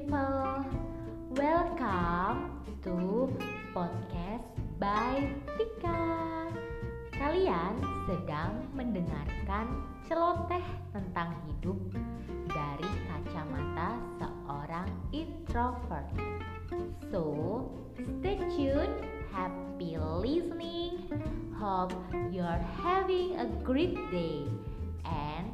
people, welcome to podcast by Tika. Kalian sedang mendengarkan celoteh tentang hidup dari kacamata seorang introvert. So, stay tuned, happy listening. Hope you're having a great day and